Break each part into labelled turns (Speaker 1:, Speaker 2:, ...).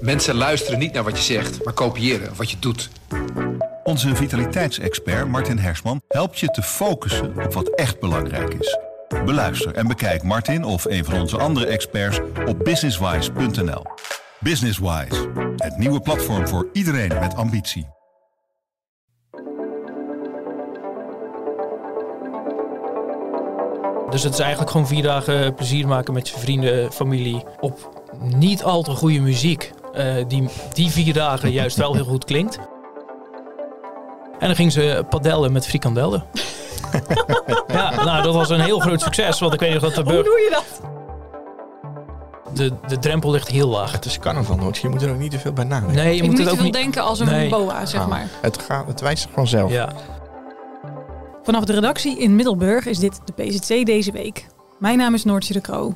Speaker 1: Mensen luisteren niet naar wat je zegt, maar kopiëren wat je doet.
Speaker 2: Onze vitaliteitsexpert Martin Hersman helpt je te focussen op wat echt belangrijk is. Beluister en bekijk Martin of een van onze andere experts op businesswise.nl. Businesswise, het nieuwe platform voor iedereen met ambitie.
Speaker 3: Dus het is eigenlijk gewoon vier dagen plezier maken met je vrienden, familie. Op niet al te goede muziek. eh, die, die vier dagen juist wel heel goed klinkt. En dan ging ze padellen met frikandellen. ja, nou dat was een heel groot succes. Want ik weet nog dat de
Speaker 4: Hoe
Speaker 3: burger...
Speaker 4: doe je dat?
Speaker 3: De, de drempel ligt heel laag.
Speaker 5: Het is carnaval nooit. Je moet er ook niet te veel bij nadenken.
Speaker 3: Nee, je
Speaker 4: Ik
Speaker 3: moet
Speaker 4: moet
Speaker 3: het
Speaker 4: niet
Speaker 3: ook
Speaker 4: te veel
Speaker 3: niet...
Speaker 4: denken als een
Speaker 3: Nee.
Speaker 4: boa, zeg
Speaker 5: Ah,
Speaker 4: maar.
Speaker 5: Het, gaat, het wijst zich gewoon zelf.
Speaker 3: Ja.
Speaker 4: Vanaf de redactie in Middelburg is dit de PZC deze week. Mijn naam is Noortje de Kroo.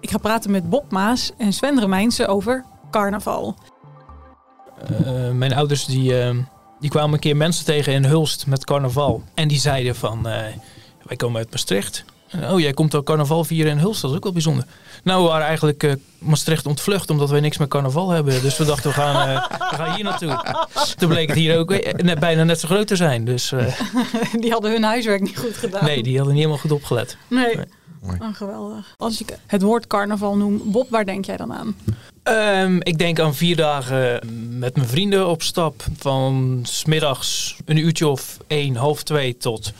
Speaker 4: Ik ga praten met Bob Maas en Sven Remijnsen over carnaval.
Speaker 3: Eh, mijn ouders die, eh, die kwamen een keer mensen tegen in Hulst met carnaval. En die zeiden van, eh, wij komen uit Maastricht. Oh, jij komt ook carnaval vieren in Hulst, dat is ook wel bijzonder. Nou, we waren eigenlijk Maastricht ontvlucht omdat wij niks met carnaval hebben. Dus we dachten, we gaan, we gaan hier naartoe. Toen bleek het hier ook net, bijna net zo groot te zijn. Dus
Speaker 4: Die hadden hun huiswerk niet goed gedaan.
Speaker 3: nee, die hadden niet helemaal goed opgelet.
Speaker 4: Nee.
Speaker 3: Nee.
Speaker 5: Nee.
Speaker 4: Oh, geweldig. Als ik het woord carnaval noem, Bob, waar denk jij dan aan?
Speaker 3: Ehm, ik denk aan vier dagen met mijn vrienden op stap. Van smiddags een uurtje of één, half twee tot...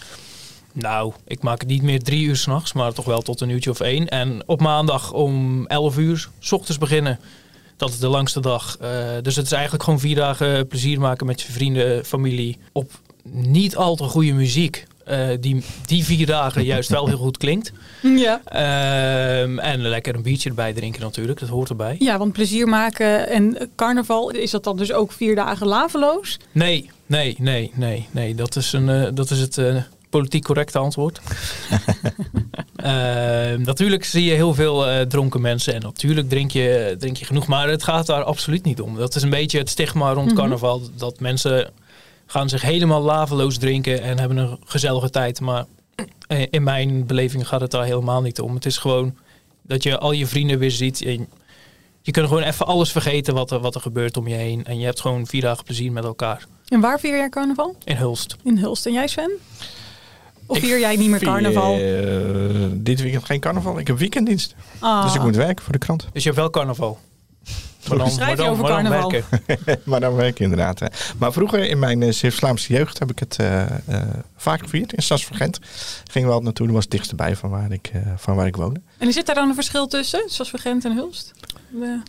Speaker 3: Nou, ik maak het niet meer drie uur s'nachts, maar toch wel tot een uurtje of één. En op maandag om elf uur, s ochtends beginnen. Dat is de langste dag. Eh, dus het is eigenlijk gewoon vier dagen plezier maken met je vrienden, familie. Op niet al te goede muziek. Eh, die, die vier dagen juist wel heel goed klinkt.
Speaker 4: Ja.
Speaker 3: Ehm, en lekker een biertje erbij drinken natuurlijk, dat hoort erbij.
Speaker 4: Ja, want plezier maken en carnaval, is dat dan dus ook vier dagen laveloos?
Speaker 3: Nee, nee, nee, nee, nee. Dat is, een, eh, dat is het eh, politiek correcte antwoord. Ehm, natuurlijk zie je heel veel dronken mensen en natuurlijk drink je, drink je genoeg. Maar het gaat daar absoluut niet om. Dat is een beetje het stigma rond
Speaker 4: Mhm.
Speaker 3: carnaval. Dat mensen gaan zich helemaal laveloos drinken en hebben een gezellige tijd. Maar eh, in mijn beleving gaat het daar helemaal niet om. Het is gewoon dat je al je vrienden weer ziet. En je kunt gewoon even alles vergeten wat er, wat er gebeurt om je heen. En je hebt gewoon vier dagen plezier met elkaar.
Speaker 4: En waar vier jij carnaval?
Speaker 3: In Hulst.
Speaker 4: In Hulst. En jij Sven? Of vier jij niet meer
Speaker 5: vier,
Speaker 4: carnaval?
Speaker 5: eh, dit weekend geen carnaval. Ik heb weekenddienst.
Speaker 4: Ah.
Speaker 5: Dus ik moet werken voor de krant.
Speaker 3: Dus je hebt wel carnaval.
Speaker 4: Schrijf je over
Speaker 3: maar dan
Speaker 4: carnaval?
Speaker 3: werken.
Speaker 5: maar dan werk ik inderdaad. hè. Maar vroeger in mijn uh, Zeeuws-Vlaamse jeugd heb ik het eh, eh, vaak gevierd. In Stadsvergent gingen we altijd naartoe. Dat was het dichtst bij van waar ik, eh, van waar ik woonde.
Speaker 4: En zit daar dan een verschil tussen, zoals voor Gent en Hulst? De-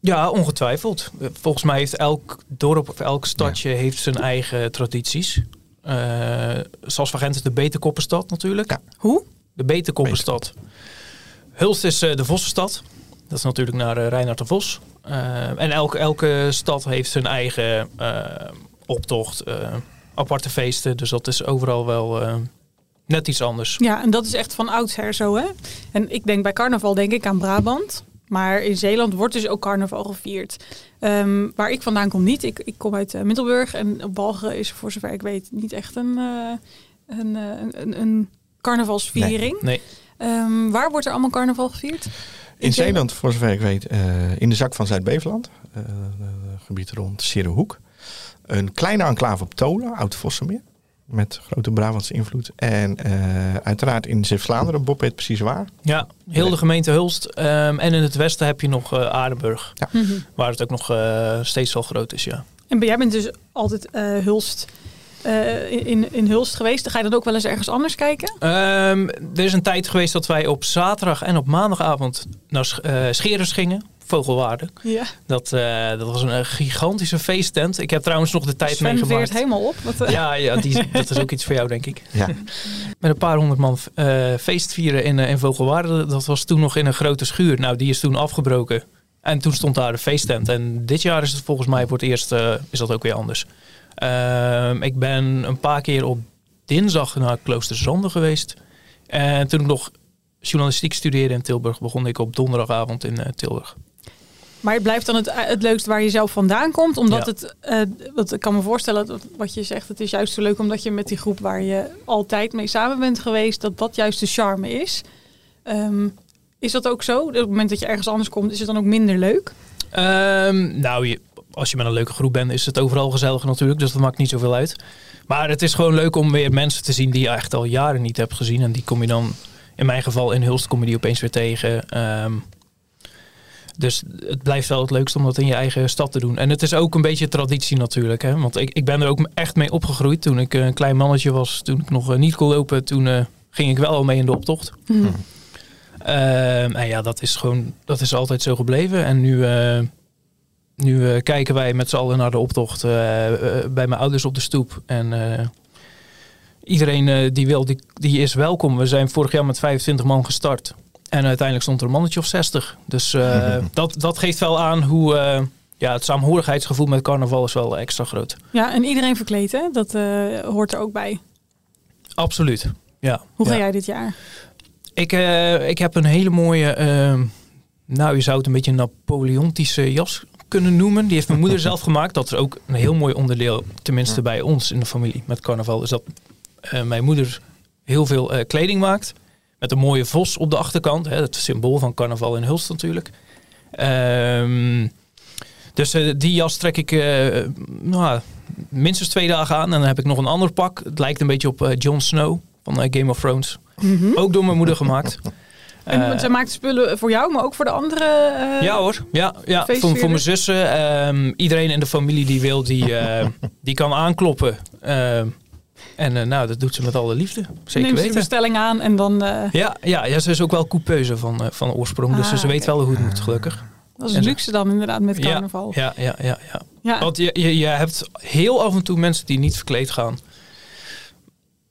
Speaker 3: Ja, ongetwijfeld. Volgens mij heeft elk dorp of elk stadje heeft zijn eigen tradities. Eh van Gent is de Beterkoppenstad natuurlijk.
Speaker 5: Ja.
Speaker 4: Hoe?
Speaker 3: De Beterkoppenstad. Hulst is eh, de Vossenstad. Dat is natuurlijk naar uh, Reinhard de Vos. Uh, en elke, elke stad heeft zijn eigen uh, optocht, uh, aparte feesten. Dus dat is overal wel uh, net iets anders.
Speaker 4: Ja, en dat is echt van oudsher zo, hè? En ik denk bij carnaval denk ik aan Brabant. Maar in Zeeland wordt dus ook carnaval gevierd. Um, waar ik vandaan kom niet. Ik, ik kom uit uh, Middelburg. En op Balgen is voor zover ik weet niet echt een, uh, een, een, een, carnavalsviering.
Speaker 3: Nee. nee.
Speaker 4: Um, waar wordt er allemaal carnaval gevierd?
Speaker 5: In Zeeland, voor zover ik weet, uh, in de zak van Zuid-Beveland. Uh, gebied rond Serenhoek. Een kleine enclave op Tolen, Oud-Vossenmeer. Met grote Brabantse invloed. En uh, uiteraard in Zeeuws-Vlaanderen, Bob weet precies waar.
Speaker 3: Ja, heel de gemeente Hulst. Um, en in het westen heb je nog uh, Aardenburg.
Speaker 5: Ja.
Speaker 4: Mm -hmm.
Speaker 3: Waar het ook nog uh, steeds wel groot is, ja.
Speaker 4: En jij bent dus altijd Hulst... Uh, in, in Hulst geweest. Ga je dan ook wel eens ergens anders kijken?
Speaker 3: Um, er is een tijd geweest dat wij op zaterdag en op maandagavond naar uh, Scheres gingen. Vogelwaarde.
Speaker 4: Ja.
Speaker 3: Dat, uh, dat was een gigantische feesttent. Ik heb trouwens nog de tijd
Speaker 4: Sven
Speaker 3: meegemaakt.
Speaker 4: veert helemaal op. Wat,
Speaker 3: ja, ja die, dat is ook iets voor jou, denk ik.
Speaker 5: Ja.
Speaker 3: Met een paar honderd man uh, feest vieren in, in Vogelwaarde. Dat was toen nog in een grote schuur. Nou, die is toen afgebroken. En toen stond daar de feesttent. En dit jaar is het volgens mij voor het eerst uh, is dat ook weer anders. Uh, ik ben een paar keer op dinsdag naar Kloosterzande geweest. En toen ik nog journalistiek studeerde in Tilburg, begon ik op donderdagavond in uh, Tilburg.
Speaker 4: Maar het blijft dan het, het leukst waar je zelf vandaan komt. Omdat ja. het, uh, wat, ik kan me voorstellen, dat wat je zegt, het is juist zo leuk omdat je met die groep waar je altijd mee samen bent geweest, dat dat juist de charme is. Um, is dat ook zo? Op het moment dat je ergens anders komt, is het dan ook minder leuk?
Speaker 3: Ehm, nou, je, als je met een leuke groep bent, is het overal gezellig natuurlijk. Dus dat maakt niet zoveel uit. Maar het is gewoon leuk om weer mensen te zien die je echt al jaren niet hebt gezien. En die kom je dan, in mijn geval in Hulst, kom je die opeens weer tegen. Ehm, dus het blijft wel het leukst om dat in je eigen stad te doen. En het is ook een beetje traditie natuurlijk. Hè? Want ik, ik ben er ook echt mee opgegroeid toen ik een klein mannetje was. Toen ik nog eh, niet kon lopen, toen eh, ging ik wel al mee in de optocht. Ehm, en ja, dat is gewoon, dat is altijd zo gebleven. En nu, eh, nu eh, kijken wij met z'n allen naar de optocht eh, eh, bij mijn ouders op de stoep. En eh, iedereen eh, die wil, die, die is welkom. We zijn vorig jaar met 25 man gestart. En uiteindelijk stond er een mannetje of 60. Dus eh, dat, dat geeft wel aan hoe eh, ja, het saamhorigheidsgevoel met carnaval is wel extra groot.
Speaker 4: Ja, en iedereen verkleed, hè? Dat eh, hoort er ook bij.
Speaker 3: Absoluut. Ja.
Speaker 4: Hoe ga
Speaker 3: ja.
Speaker 4: jij dit jaar?
Speaker 3: Ik, eh, ik heb een hele mooie, eh, nou je zou het een beetje een Napoleontische jas kunnen noemen. Die heeft mijn moeder zelf gemaakt. Dat is ook een heel mooi onderdeel, tenminste bij ons in de familie met carnaval. Is dat eh, mijn moeder heel veel eh, kleding maakt. Met een mooie vos op de achterkant. Hè, het symbool van carnaval in Hulst natuurlijk. Ehm, dus eh, die jas trek ik nou, minstens twee dagen aan. En dan heb ik nog een ander pak. Het lijkt een beetje op Jon Snow van Game of Thrones. Ook door mijn moeder gemaakt.
Speaker 4: En
Speaker 3: Eh,
Speaker 4: ze maakt spullen voor jou, maar ook voor de andere. eh,
Speaker 3: ja hoor, ja, ja. Voor, voor mijn zussen. ehm, iedereen in de familie die wil, die, eh, die kan aankloppen. Ehm, en nou, dat doet ze met alle liefde. Zeker
Speaker 4: neemt ze de
Speaker 3: weten.
Speaker 4: bestelling aan en dan.
Speaker 3: Ja, ja, ja, ze is ook wel coupeuse van, van oorsprong. dus
Speaker 4: Ah,
Speaker 3: ze weet wel hoe het moet, gelukkig.
Speaker 4: dat is
Speaker 3: En
Speaker 4: luxe dan inderdaad met carnaval.
Speaker 3: Ja, ja, ja, ja.
Speaker 4: Ja.
Speaker 3: Want je, je, je hebt heel af en toe mensen die niet verkleed gaan.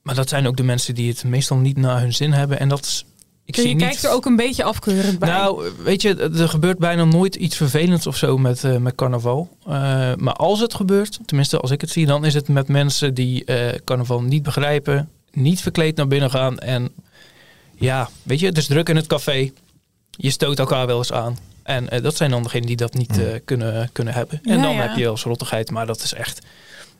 Speaker 3: Maar dat zijn ook de mensen die het meestal niet naar hun zin hebben. En dat Ik
Speaker 4: je kijkt
Speaker 3: niet...
Speaker 4: er ook een beetje afkeurend bij.
Speaker 3: Nou, weet je, er gebeurt bijna nooit iets vervelends of zo met, eh, met carnaval. Eh, maar als het gebeurt, tenminste als ik het zie, dan is het met mensen die eh, carnaval niet begrijpen, niet verkleed naar binnen gaan. En ja, weet je, het is druk in het café. Je stoot elkaar wel eens aan. En eh, dat zijn dan degenen die dat niet eh, kunnen, kunnen hebben. En
Speaker 4: Ja,
Speaker 3: dan
Speaker 4: ja.
Speaker 3: heb je als rottigheid, maar dat is echt...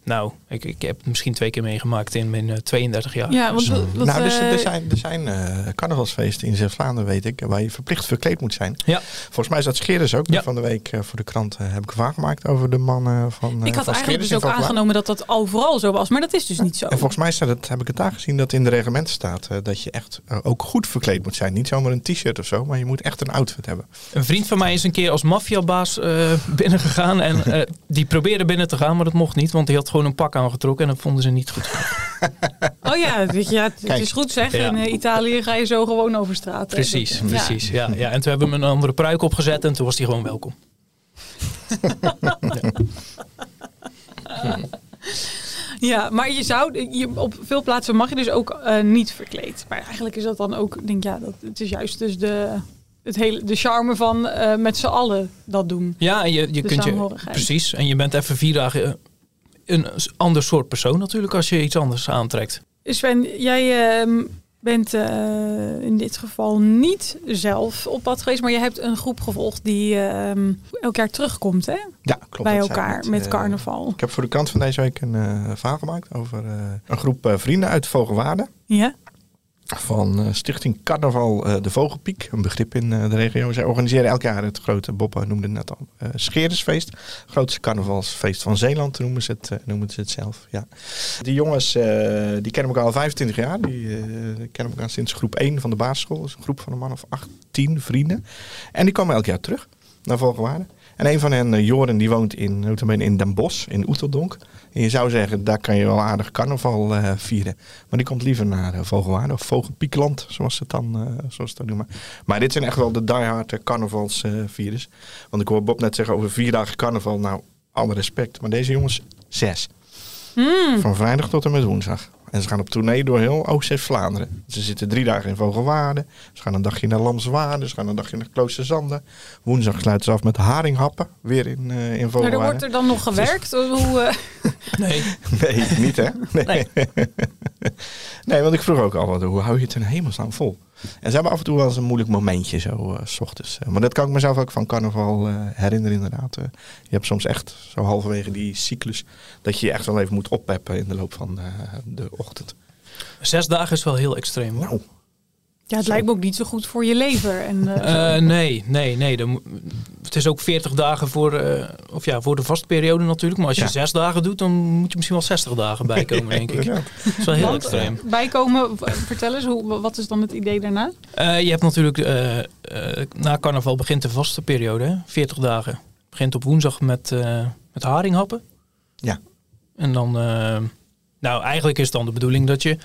Speaker 3: Nou, ik, ik heb het misschien twee keer meegemaakt in mijn eh, 32 jaar.
Speaker 4: ja, want dat,
Speaker 5: nou, dus,
Speaker 4: eh,
Speaker 5: er zijn, er zijn eh, carnavalsfeesten in Zeeuws-Vlaanderen, weet ik, waar je verplicht verkleed moet zijn.
Speaker 3: Ja.
Speaker 5: Volgens mij is dat Scheerders ook.
Speaker 3: Ja.
Speaker 5: Van de week eh, voor de krant eh, heb ik vraag gemaakt over de mannen van eh,
Speaker 4: ik had
Speaker 5: van
Speaker 4: eigenlijk dus ook aangenomen dat dat overal zo was, maar dat is dus niet zo.
Speaker 5: En volgens mij staat het, heb ik het daar gezien, dat in de reglementen staat eh, dat je echt eh, ook goed verkleed moet zijn. Niet zomaar een t-shirt of zo, maar je moet echt een outfit hebben.
Speaker 3: Een vriend van mij is een keer als maffiabaas eh binnengegaan. En eh, die probeerde binnen te gaan, maar dat mocht niet. Want die had gewoon een pak aangetrokken en dat vonden ze niet goed.
Speaker 4: Oh ja, weet je, ja het,
Speaker 5: Kijk.
Speaker 4: is goed zeg.
Speaker 3: Ja.
Speaker 4: In eh, Italië ga je zo gewoon over straat. hè.
Speaker 3: Precies, precies. Ja. Ja, en toen hebben we hem een andere pruik opgezet en toen was hij gewoon welkom.
Speaker 4: Ja, maar je zou, je, op veel plaatsen mag je dus ook eh, niet verkleed. Maar eigenlijk is dat dan ook, ik denk ja, dat, het is juist dus de, het hele, de charme van eh, met z'n allen dat doen.
Speaker 3: Ja, en je, je kunt je. Precies. En je bent even vier dagen een ander soort persoon natuurlijk als je iets anders aantrekt.
Speaker 4: Sven, jij ehm, bent eh, in dit geval niet zelf op pad geweest, maar je hebt een groep gevolgd die ehm, elk jaar terugkomt hè?
Speaker 5: Ja, klopt.
Speaker 4: bij elkaar met
Speaker 5: eh,
Speaker 4: carnaval.
Speaker 5: Ik heb voor de krant van deze week een eh verhaal gemaakt over eh, een groep vrienden uit Vogelwaarde.
Speaker 4: Ja?
Speaker 5: Van eh, Stichting Carnaval eh, de Vogelpiek, een begrip in eh, de regio. Zij organiseren elk jaar het grote, Bob noemde het net al, eh Scherersfeest. Grootste carnavalsfeest van Zeeland noemen ze het, noemen ze het zelf. Ja. Die jongens die kennen elkaar al 25 jaar. Die kennen elkaar sinds groep 1 van de basisschool. Dat is een groep van een man of 18 vrienden. En die komen elk jaar terug naar Vogelwaarde. En een van hen, eh, Joren, die woont in, in Den Bosch, in Oeteldonk. En je zou zeggen, daar kan je wel aardig carnaval eh, vieren. Maar die komt liever naar uh, Vogelwaarde of Vogelpiekland, zoals ze het dan eh, zoals ze het dan noemen. Maar dit zijn echt wel de diehard carnavalsvirus. Want ik hoor Bob net zeggen over vier dagen carnaval. Nou, alle respect. Maar deze jongens, zes.
Speaker 4: Hmm.
Speaker 5: Van vrijdag tot en met woensdag. En ze gaan op tournee door heel Oost-Zuid-Vlaanderen. Ze zitten drie dagen in Vogelwaarde. Ze gaan een dagje naar Lamswaarde. Ze gaan een dagje naar Kloosterzande. Woensdag sluiten ze af met haringhappen. Weer in, uh, in
Speaker 4: Maar
Speaker 5: Vogelwaarde.
Speaker 4: er wordt er dan nog gewerkt? Hoe, eh,
Speaker 3: Nee.
Speaker 5: Nee, niet hè? Nee. Nee. want ik vroeg ook al, wat, hoe hou je het in hemelsnaam vol? En ze hebben af en toe wel eens een moeilijk momentje, zo uh, s ochtends. maar dat kan ik mezelf ook van carnaval uh, herinneren inderdaad. Je hebt soms echt zo halverwege die cyclus... dat je je echt wel even moet oppeppen in de loop van de ochtend.
Speaker 3: Zes dagen is wel heel extreem hoor.
Speaker 5: Nou,
Speaker 4: Ja, het lijkt me ook niet zo goed voor je lever. En, eh.
Speaker 3: Eh, nee, nee, nee. Dan het is ook 40 dagen voor, eh, of ja, voor de vastperiode natuurlijk. Maar als je
Speaker 5: Ja.
Speaker 3: zes dagen doet, dan moet je misschien wel 60 dagen bijkomen, denk ik. Dat is wel heel
Speaker 4: Want,
Speaker 3: extreem.
Speaker 4: Bijkomen, vertel eens, hoe, wat is dan het idee daarna?
Speaker 3: Eh, je hebt natuurlijk, na carnaval begint de vaste periode, hè? 40 dagen. Begint op woensdag met, eh, met haringhappen.
Speaker 5: Ja.
Speaker 3: En dan, nou eigenlijk is het dan de bedoeling dat je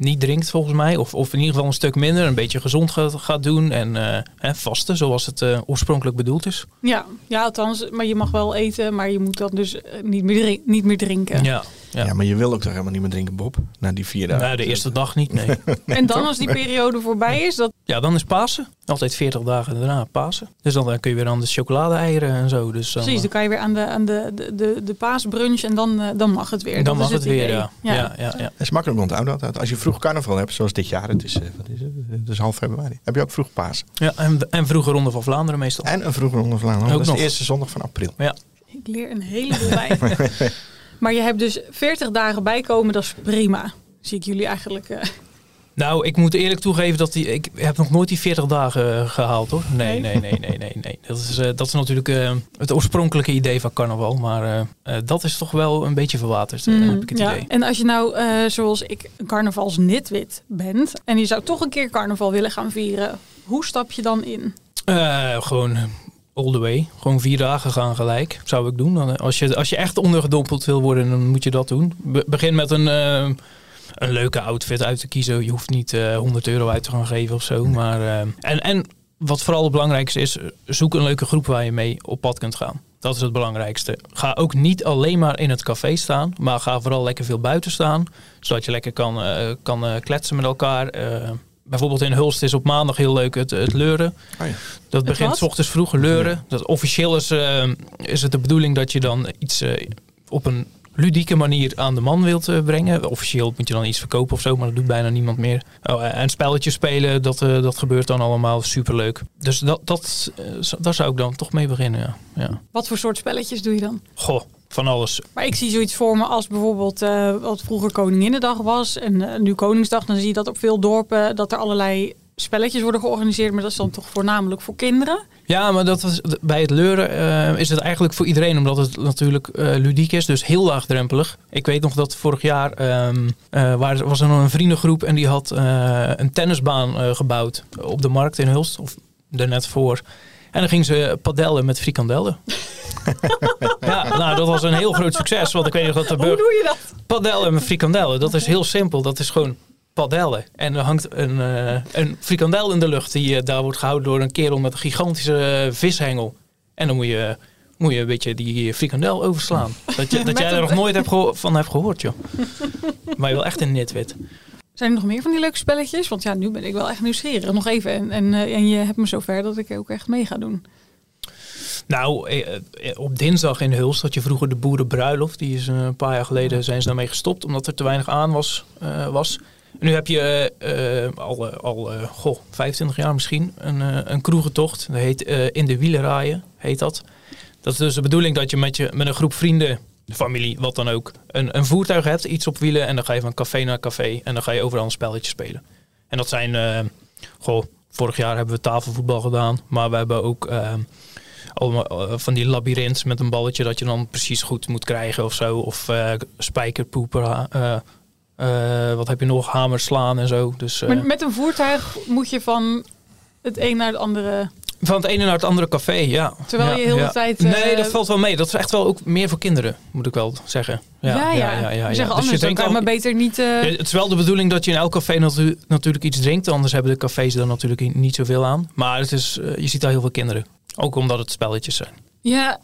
Speaker 3: niet drinkt volgens mij. Of, of in ieder geval een stuk minder, een beetje gezond gaat, gaat doen. En eh, hè, vasten zoals het eh, oorspronkelijk bedoeld is.
Speaker 4: Ja, ja, althans, maar je mag wel eten, maar je moet dan dus eh, niet meer, drink- niet meer drinken.
Speaker 3: Ja.
Speaker 5: Ja.
Speaker 3: Ja.
Speaker 5: maar je wil ook toch helemaal niet meer drinken, Bob? Na die vier dagen.
Speaker 3: Nou, de eerste dag niet, nee.
Speaker 4: En dan als die periode voorbij is, dat,
Speaker 3: Ja, dan is Pasen. Altijd 40 dagen daarna Pasen. Dus dan, eh, kun je weer aan de chocolade-eieren en zo. Dus dan,
Speaker 4: precies, dan kan je weer aan de, aan de, de, de, de paasbrunch en dan, eh, dan mag het weer.
Speaker 3: dan
Speaker 4: Dat
Speaker 3: mag
Speaker 4: is
Speaker 3: het weer,
Speaker 4: idee.
Speaker 3: ja. Ja. Ja, ja,
Speaker 5: Het is makkelijk onthouden altijd. Als je vroeg carnaval hebt, zoals dit jaar, het is, eh, wat is het? Het is half februari. Heb je ook vroeg paas.
Speaker 3: Ja, en, en vroege ronde van Vlaanderen meestal.
Speaker 5: En een vroege ronde Vlaanderen.
Speaker 3: Ook
Speaker 5: Dat is
Speaker 3: nog.
Speaker 5: de eerste zondag van april.
Speaker 4: Ik leer een heleboel bij. maar je hebt dus 40 dagen bijkomen, dat is prima. Zie ik jullie eigenlijk. eh,
Speaker 3: Nou, ik moet eerlijk toegeven dat die, ik heb nog nooit die 40 dagen eh, gehaald hoor. Nee, nee, nee, nee, nee. nee. Dat, is, eh, dat is natuurlijk het oorspronkelijke idee van carnaval. Maar dat is toch wel een beetje verwaterd, eh, heb ik het
Speaker 4: Mm, ja.
Speaker 3: idee.
Speaker 4: En als je nou, zoals ik, een carnavalsnitwit bent en je zou toch een keer carnaval willen gaan vieren, hoe stap je dan in?
Speaker 3: Gewoon all the way. Gewoon vier dagen gaan gelijk, zou ik doen. Dan, eh, als, je, als je echt ondergedompeld wil worden, dan moet je dat doen. Be- begin met een, eh, een leuke outfit uit te kiezen. Je hoeft niet eh 100 euro uit te gaan geven of zo. Maar, eh, en, en wat vooral het belangrijkste is, eh, zoek een leuke groep waar je mee op pad kunt gaan. Dat is het belangrijkste. Ga ook niet alleen maar in het café staan, maar ga vooral lekker veel buiten staan. Zodat je lekker kan, eh, kan eh, kletsen met elkaar. Bijvoorbeeld in Hulst is op maandag heel leuk het, het leuren.
Speaker 5: Oh ja.
Speaker 3: Dat begint s ochtends vroeg leuren. Dat officieel is, eh, is het de bedoeling dat je dan iets eh, op een ludieke manier aan de man wilt eh, brengen. Officieel moet je dan iets verkopen of zo, maar dat doet bijna niemand meer. Oh, en spelletjes spelen, dat, eh, dat gebeurt dan allemaal superleuk. Dus dat, dat, daar zou ik dan toch mee beginnen, ja. ja.
Speaker 4: Wat voor soort spelletjes doe je dan?
Speaker 3: Goh, van alles.
Speaker 4: Maar ik zie zoiets voor me als bijvoorbeeld eh, wat vroeger Koninginnedag was en eh, nu Koningsdag. Dan zie je dat op veel dorpen dat er allerlei spelletjes worden georganiseerd, maar dat is dan toch voornamelijk voor kinderen.
Speaker 3: Ja, maar dat is, bij het leuren eh, is het eigenlijk voor iedereen, omdat het natuurlijk eh, ludiek is, dus heel laagdrempelig. Ik weet nog dat vorig jaar ehm, eh, waar, was er nog een vriendengroep en die had eh, een tennisbaan eh, gebouwd op de markt in Hulst, of er net voor. En dan ging ze padellen met frikandellen. ja, nou dat was een heel groot succes, want ik weet nog dat de
Speaker 4: Hoe doe je dat?
Speaker 3: Padellen met frikandellen, dat is heel simpel. Dat is gewoon padellen. En er hangt een, eh, een frikandel in de lucht die eh, daar wordt gehouden door een kerel met een gigantische eh, vishengel. En dan moet je, moet je een beetje die frikandel overslaan. Dat, je, dat jij er nog nooit hebt van hebt gehoord, joh. Maar je wil echt een nitwit.
Speaker 4: Zijn er nog meer van die leuke spelletjes? Want ja, nu ben ik wel echt nieuwsgierig. Nog even. En, en, eh, en je hebt me zover dat ik ook echt mee ga doen.
Speaker 3: Nou, eh, eh, op dinsdag in Hulst had je vroeger de boerenbruiloft. Die is een paar jaar geleden zijn ze daarmee gestopt, omdat er te weinig aan was. was. En nu heb je al, al goh, 25 jaar misschien een, een kroegentocht. Dat heet In de Wielerraaien, heet dat. Dat is dus de bedoeling dat je met, je, met een groep vrienden, familie, wat dan ook, een, een voertuig hebt, iets op wielen. En dan ga je van café naar café en dan ga je overal een spelletje spelen. En dat zijn, eh, goh, vorig jaar hebben we tafelvoetbal gedaan. Maar we hebben ook eh, allemaal eh, van die labyrint met een balletje dat je dan precies goed moet krijgen of zo. Of spijkerpoeper, eh, wat heb je nog, hamer slaan en zo. Dus
Speaker 4: Maar met een voertuig moet je van het een naar het andere.
Speaker 3: Van het ene naar het andere café, ja.
Speaker 4: Terwijl
Speaker 3: Ja,
Speaker 4: je heel
Speaker 3: ja.
Speaker 4: de tijd, eh,
Speaker 3: Nee, dat valt wel mee. Dat is echt wel ook meer voor kinderen, moet ik wel zeggen.
Speaker 4: Ja, ja.
Speaker 3: ja, ja, Dus je
Speaker 4: dan kan
Speaker 3: al-
Speaker 4: maar beter niet... eh,
Speaker 3: het is wel de bedoeling dat je in elk café natu- natuurlijk iets drinkt. Anders hebben de cafés er natuurlijk niet zoveel aan. Maar het is, eh, je ziet daar heel veel kinderen. Ook omdat het spelletjes zijn.
Speaker 4: ja,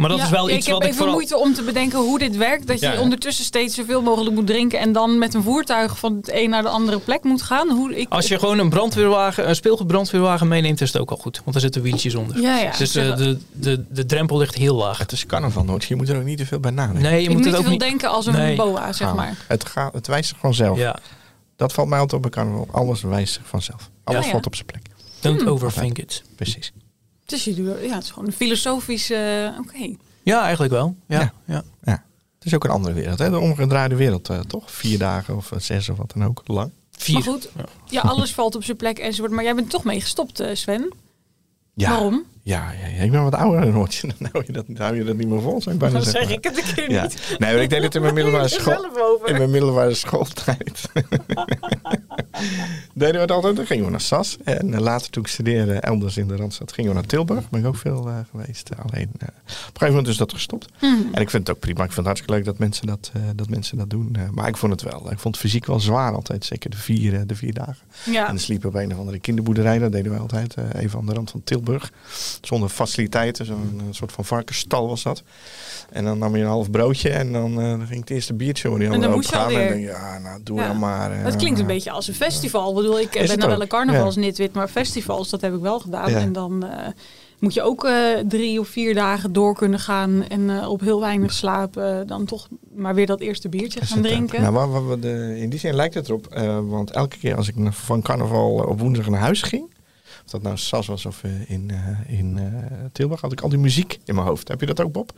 Speaker 3: Maar dat
Speaker 4: ja,
Speaker 3: is wel iets
Speaker 4: ik heb
Speaker 3: wat ik
Speaker 4: even
Speaker 3: vooral...
Speaker 4: moeite om te bedenken hoe dit werkt. Dat je
Speaker 3: Ja, ja.
Speaker 4: ondertussen steeds zoveel mogelijk moet drinken... en dan met een voertuig van het een naar de andere plek moet gaan. Hoe, ik,
Speaker 3: Als je gewoon een brandweerwagen, een speelgoedbrandweerwagen meeneemt, is het ook al goed. Want er zitten wieltjes onder.
Speaker 4: Ja, ja.
Speaker 3: Dus eh, de, de, de drempel ligt heel laag.
Speaker 5: Het is carnaval, Noord. Je moet er ook niet te veel bij nadenken.
Speaker 3: Nee, je
Speaker 4: ik
Speaker 3: moet
Speaker 4: moet
Speaker 3: het
Speaker 4: niet
Speaker 3: ook
Speaker 4: veel
Speaker 3: niet...
Speaker 4: denken als een
Speaker 3: Nee.
Speaker 4: boa, zeg maar.
Speaker 5: Het, gaat, het wijst zich vanzelf.
Speaker 3: Ja,
Speaker 5: Dat valt mij altijd op bij carnaval. Alles wijst zich vanzelf. Alles
Speaker 4: Ja, ja.
Speaker 5: valt op zijn plek.
Speaker 3: don't
Speaker 4: Hmm.
Speaker 3: overthink it.
Speaker 5: Precies.
Speaker 4: Dus je doet, ja, het is gewoon een filosofisch... eh, Oké.
Speaker 3: Ja, eigenlijk wel. Ja,
Speaker 5: Ja.
Speaker 3: ja.
Speaker 5: Ja. Het is ook een andere wereld. Hè? De omgedraaide wereld, eh, toch? Vier dagen of eh, zes of wat dan ook. Lang.
Speaker 3: Vier.
Speaker 4: Maar goed, ja, alles valt op zijn plek enzovoort. Maar jij bent toch mee gestopt, eh, Sven.
Speaker 5: Ja.
Speaker 4: Waarom?
Speaker 5: Ja, ja, ja, ik ben wat ouder dan Roortje. Dan hou je dat, dan hou je dat niet meer vol, zou ik bijna zeggen.
Speaker 4: zeg ik het een keer
Speaker 5: Ja.
Speaker 4: niet.
Speaker 5: Nee, maar ik deed het in mijn middelbare school. In mijn middelbare schooltijd. deden we het altijd. Dan gingen we naar SAS. En eh, later toen ik studeerde elders in de Randstad gingen we naar Tilburg. Ben ik ook veel eh, geweest. Alleen eh, op een gegeven moment is dat gestopt.
Speaker 4: Hmm.
Speaker 5: En ik vind het ook prima. Ik vind het hartstikke leuk dat mensen dat, dat, mensen dat doen. Maar ik vond het wel. Ik vond het fysiek wel zwaar altijd. Zeker de vier, de vier dagen.
Speaker 4: Ja.
Speaker 5: En dan sliepen we op een of andere kinderboerderij. Dat deden we altijd. even aan de rand van Tilburg. Zonder faciliteiten. Zo'n eh, soort van varkensstal was dat. En dan nam je een half broodje. En dan, dan ging het eerste biertje.
Speaker 4: En dan
Speaker 5: helemaal
Speaker 4: moest je.
Speaker 5: En dan denk je, ja, nou doe
Speaker 4: Ja.
Speaker 5: dan maar.
Speaker 4: Het klinkt een beetje als een festival. Ik bedoel, ik
Speaker 5: Is
Speaker 4: ben dan wel een carnavalsnitwit, maar festivals, dat heb ik wel gedaan. En dan eh, moet je ook eh, drie of vier dagen door kunnen gaan en eh, op heel weinig slapen. Dan toch maar weer dat eerste biertje gaan drinken.
Speaker 5: Nou, eh, in die zin lijkt het erop. want elke keer als ik van carnaval op woensdag naar huis ging. Of dat nou Sas was of eh, in, eh, in eh, Tilburg, had ik al die muziek in mijn hoofd. Heb je dat ook, Bob?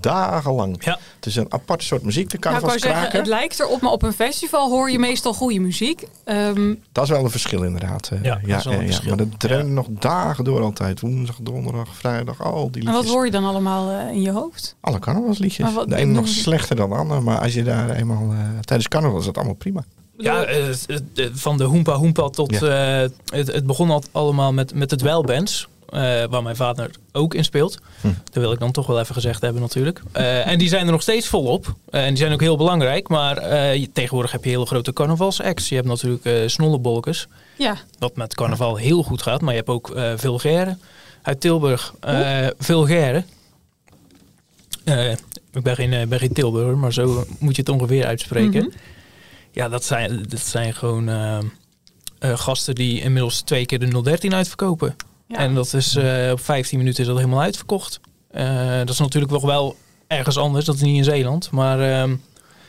Speaker 5: Dagenlang.
Speaker 3: Ja.
Speaker 5: Het is een apart soort muziek, de
Speaker 4: Nou, ik wou zeggen,
Speaker 5: carnavalskraker.
Speaker 4: het lijkt erop, maar op een festival hoor je meestal goede muziek. Ehm,
Speaker 5: Dat is wel een verschil inderdaad.
Speaker 3: Ja, dat is wel een verschil.
Speaker 5: Maar dat dreunt nog dagen door altijd. Woensdag, donderdag, vrijdag, al die
Speaker 4: en wat
Speaker 5: liedjes.
Speaker 4: hoor je dan allemaal in je hoofd?
Speaker 5: Alle carnavalsliedjes. De ene nog slechter dan de andere. Maar als je daar eenmaal... tijdens carnaval is dat allemaal prima.
Speaker 3: Ja, eh, het- van de Hoempa Hoempa tot... eh, het, het begon al allemaal met, met het Welbands. eh, waar mijn vader ook in speelt.
Speaker 5: Hm.
Speaker 3: Dat wil ik dan toch wel even gezegd hebben natuurlijk. Eh, en die zijn er nog steeds volop. Eh, en die zijn ook heel belangrijk. Maar eh, tegenwoordig heb je hele grote carnavalsacts. Je hebt natuurlijk eh snollebolkes.
Speaker 4: Ja,
Speaker 3: Wat met carnaval heel goed gaat. Maar je hebt ook eh Vulgaire uit Tilburg. eh Vulgaire. Eh, ik ben geen, eh, ben geen Tilburger, maar zo moet je het ongeveer uitspreken.
Speaker 4: Mhm.
Speaker 3: Ja, dat zijn, dat zijn gewoon eh, eh, gasten die inmiddels twee keer de 013 uitverkopen.
Speaker 4: ja.
Speaker 3: En dat is eh, op 15 minuten is dat helemaal uitverkocht. Dat is natuurlijk nog wel ergens anders. Dat is niet in Zeeland. Maar ehm,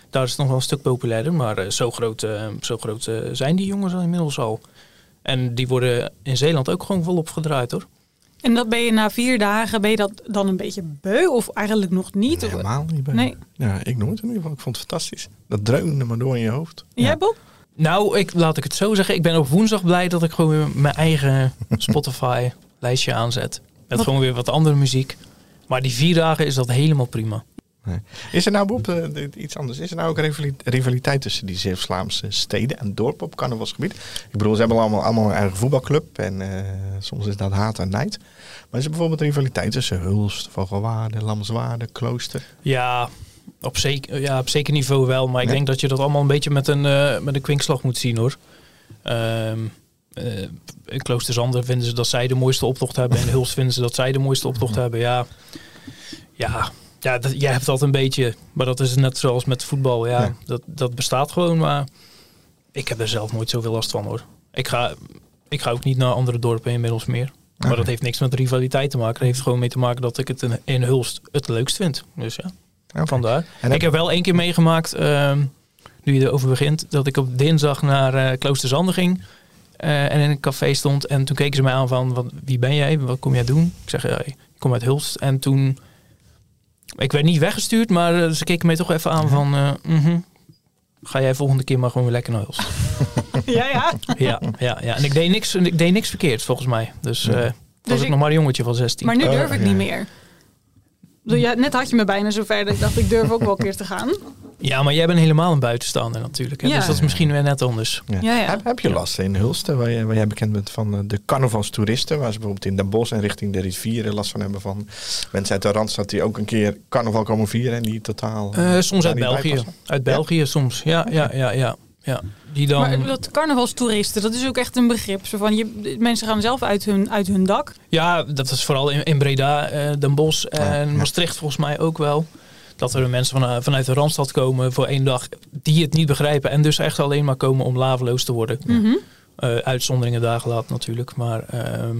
Speaker 3: daar is het nog wel een stuk populairder. Maar zo groot, zo groot zijn die jongens al inmiddels al. En die worden in Zeeland ook gewoon volop gedraaid hoor.
Speaker 4: En dat ben je na vier dagen, ben je dat dan een beetje beu of eigenlijk nog niet? Of,
Speaker 5: Helemaal niet bij.
Speaker 4: Nee.
Speaker 5: Ja, ik nooit in ieder geval. Ik vond het fantastisch. Dat dreunde maar door in je hoofd.
Speaker 4: Jij Bob?
Speaker 3: Nou, ik, laat ik het zo zeggen. Ik ben op woensdag blij dat ik gewoon weer mijn eigen Spotify lijstje aanzet. Met
Speaker 4: Wat-
Speaker 3: gewoon weer wat andere muziek. Maar die vier dagen is dat helemaal prima.
Speaker 5: Is er nou, Bob, eh, iets anders? Is er nou ook rivali- rivaliteit tussen die Zeeuws-Vlaamse steden en dorpen op carnavalsgebied? Ik bedoel, ze hebben allemaal, allemaal een eigen voetbalclub. En eh, soms is dat haat en nijd. Maar is er bijvoorbeeld rivaliteit tussen Hulst, Vogelwaarde, Lamswaarde, Klooster?
Speaker 3: Ja, op zeker, ja, op zeker niveau wel. Maar ik
Speaker 5: Nee.
Speaker 3: denk dat je dat allemaal een beetje met een, eh, met een kwinkslag moet zien hoor. Eh, in vinden ze dat zij de mooiste optocht hebben. En Hulst vinden ze dat zij de mooiste optocht hebben. Ja, ja, ja dat, jij hebt dat een beetje. Maar dat is net zoals met voetbal. Ja,
Speaker 5: Ja.
Speaker 3: Dat, dat bestaat gewoon. Maar ik heb er zelf nooit zoveel last van hoor. Ik ga, ik ga ook niet naar andere dorpen inmiddels meer. Maar dat heeft niks met rivaliteit te maken. Dat heeft gewoon mee te maken dat ik het in, in Hulst het leukst vind. Dus ja. Vandaar.
Speaker 5: En
Speaker 3: ik heb wel één keer meegemaakt, ehm, nu je erover begint, dat ik op dinsdag naar eh Kloosterzande ging. eh, en in een café stond. En toen keken ze mij aan van, wat, wie ben jij? Wat kom jij doen? Ik zeg, ja, ik kom uit Hulst. En toen, ik werd niet weggestuurd, maar ze keken mij toch even aan van, eh, mhm, ga jij volgende keer maar gewoon weer lekker naar Hulst.
Speaker 4: Ja, ja.
Speaker 3: ja, ja, ja. En ik deed niks, ik deed niks verkeerd volgens mij. Dus eh was
Speaker 4: Dus
Speaker 3: ik
Speaker 4: ik-
Speaker 3: nog maar een jongetje van 16.
Speaker 4: Maar nu
Speaker 5: Oh,
Speaker 4: durf ik
Speaker 5: ja.
Speaker 4: niet meer. Ja, net had je me bijna zover dat ik dacht, ik durf ook wel een keer te gaan.
Speaker 3: Ja, maar jij bent helemaal een buitenstaander natuurlijk. Hè?
Speaker 4: Ja.
Speaker 3: Dus dat is misschien weer net anders.
Speaker 5: Ja.
Speaker 4: Ja, ja.
Speaker 5: Heb, heb je last in Hulst, waar, je, waar jij bekend bent van eh, de carnavalstoeristen, waar ze bijvoorbeeld in Den Bosch en richting de rivieren last van hebben van mensen uit de Randstad die ook een keer carnaval komen vieren en die totaal...
Speaker 3: Eh, soms uit België. Uit België soms. Ja, ja, ja, ja. Ja. Die dan...
Speaker 4: Maar dat carnavalstoeristen, dat is ook echt een begrip. Zo van, je, mensen gaan zelf uit hun, uit hun dak.
Speaker 3: Ja, dat is vooral in, in Breda, eh, Den Bosch en
Speaker 5: ja.
Speaker 3: Maastricht volgens mij ook wel. Dat er mensen van, eh, vanuit de Randstad komen voor één dag die het niet begrijpen. En dus echt alleen maar komen om laveloos te worden.
Speaker 4: Mhm.
Speaker 3: Eh, uitzonderingen daar gelaten natuurlijk. Maar ehm,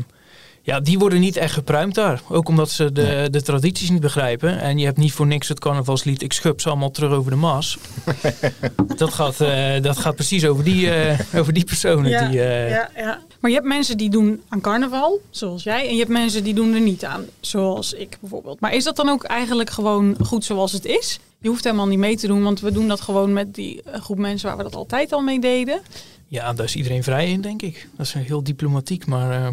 Speaker 3: ja, die worden niet echt gepruimd daar. Ook omdat ze de, de tradities niet begrijpen. En je hebt niet voor niks het carnavalslied Ik schub ze allemaal terug over de Maas. dat, gaat, eh, dat gaat precies over die, eh, over die personen. die, eh,
Speaker 4: ja, ja. Maar je hebt mensen die doen aan carnaval, zoals jij. En je hebt mensen die doen er niet aan, zoals ik bijvoorbeeld. Maar is dat dan ook eigenlijk gewoon goed zoals het is? Je hoeft helemaal niet mee te doen, want we doen dat gewoon met die groep mensen waar we dat altijd al mee deden.
Speaker 3: Ja, daar is iedereen vrij in, denk ik. Dat is heel diplomatiek, maar eh,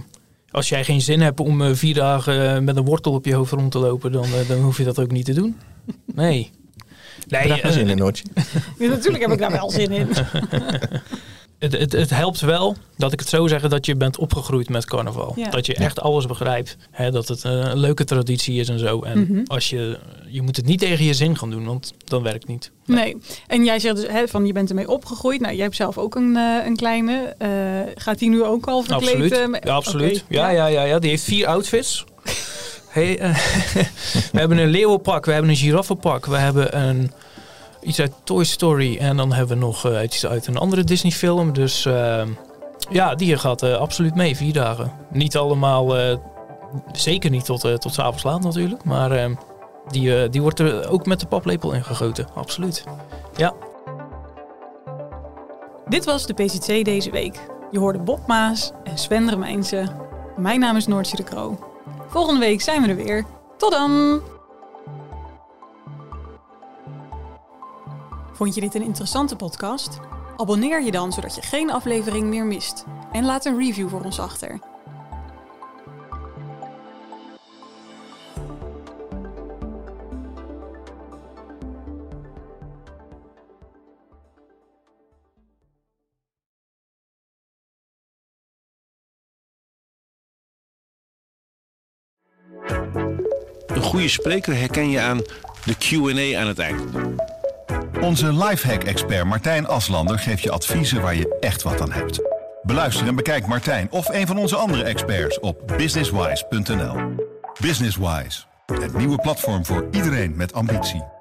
Speaker 3: als jij geen zin hebt om eh, vier dagen eh, met een wortel op je hoofd rond te lopen, dan, eh, dan hoef je dat ook niet te doen. Nee. Nee,
Speaker 5: Daar zin in, Noortje.
Speaker 4: Ja, natuurlijk heb ik daar wel zin in.
Speaker 3: het, het, het helpt wel, dat ik het zo zeggen, dat je bent opgegroeid met carnaval.
Speaker 4: Ja.
Speaker 3: Dat je echt alles begrijpt. Hè, dat het eh, een leuke traditie is en zo. En
Speaker 4: Mhm.
Speaker 3: als je, je moet het niet tegen je zin gaan doen, want dan werkt het niet.
Speaker 4: Nee. En jij zegt dus hè, van je bent ermee opgegroeid. Nou, jij hebt zelf ook een, eh, een kleine. Eh, gaat die nu ook al verkleed?
Speaker 3: Absoluut. Ja, absoluut. Ja, ja, ja, ja. Die heeft vier outfits. Hey, we hebben een leeuwenpak, we hebben een giraffenpak, we hebben een, iets uit Toy Story en dan hebben we nog eh, iets uit een andere Disney film. Dus eh, ja, die gaat eh, absoluut mee, vier dagen. Niet allemaal, eh, zeker niet tot, tot 's avonds laat natuurlijk, maar eh, die, die wordt er ook met de paplepel ingegoten, absoluut. Ja.
Speaker 4: Dit was de PCC deze week. Je hoorde Bob Maas en Sven Remijnse. Mijn naam is Noortje de Kroo. Volgende week zijn we er weer. Tot dan! Vond je dit een interessante podcast? Abonneer je dan zodat je geen aflevering meer mist. En laat een review voor ons achter.
Speaker 6: Een goede spreker herken je aan de Q&A aan het eind.
Speaker 2: Onze lifehack-expert Martijn Aslander geeft je adviezen waar je echt wat aan hebt. Beluister en bekijk Martijn of een van onze andere experts op businesswise.nl. Businesswise, het nieuwe platform voor iedereen met ambitie.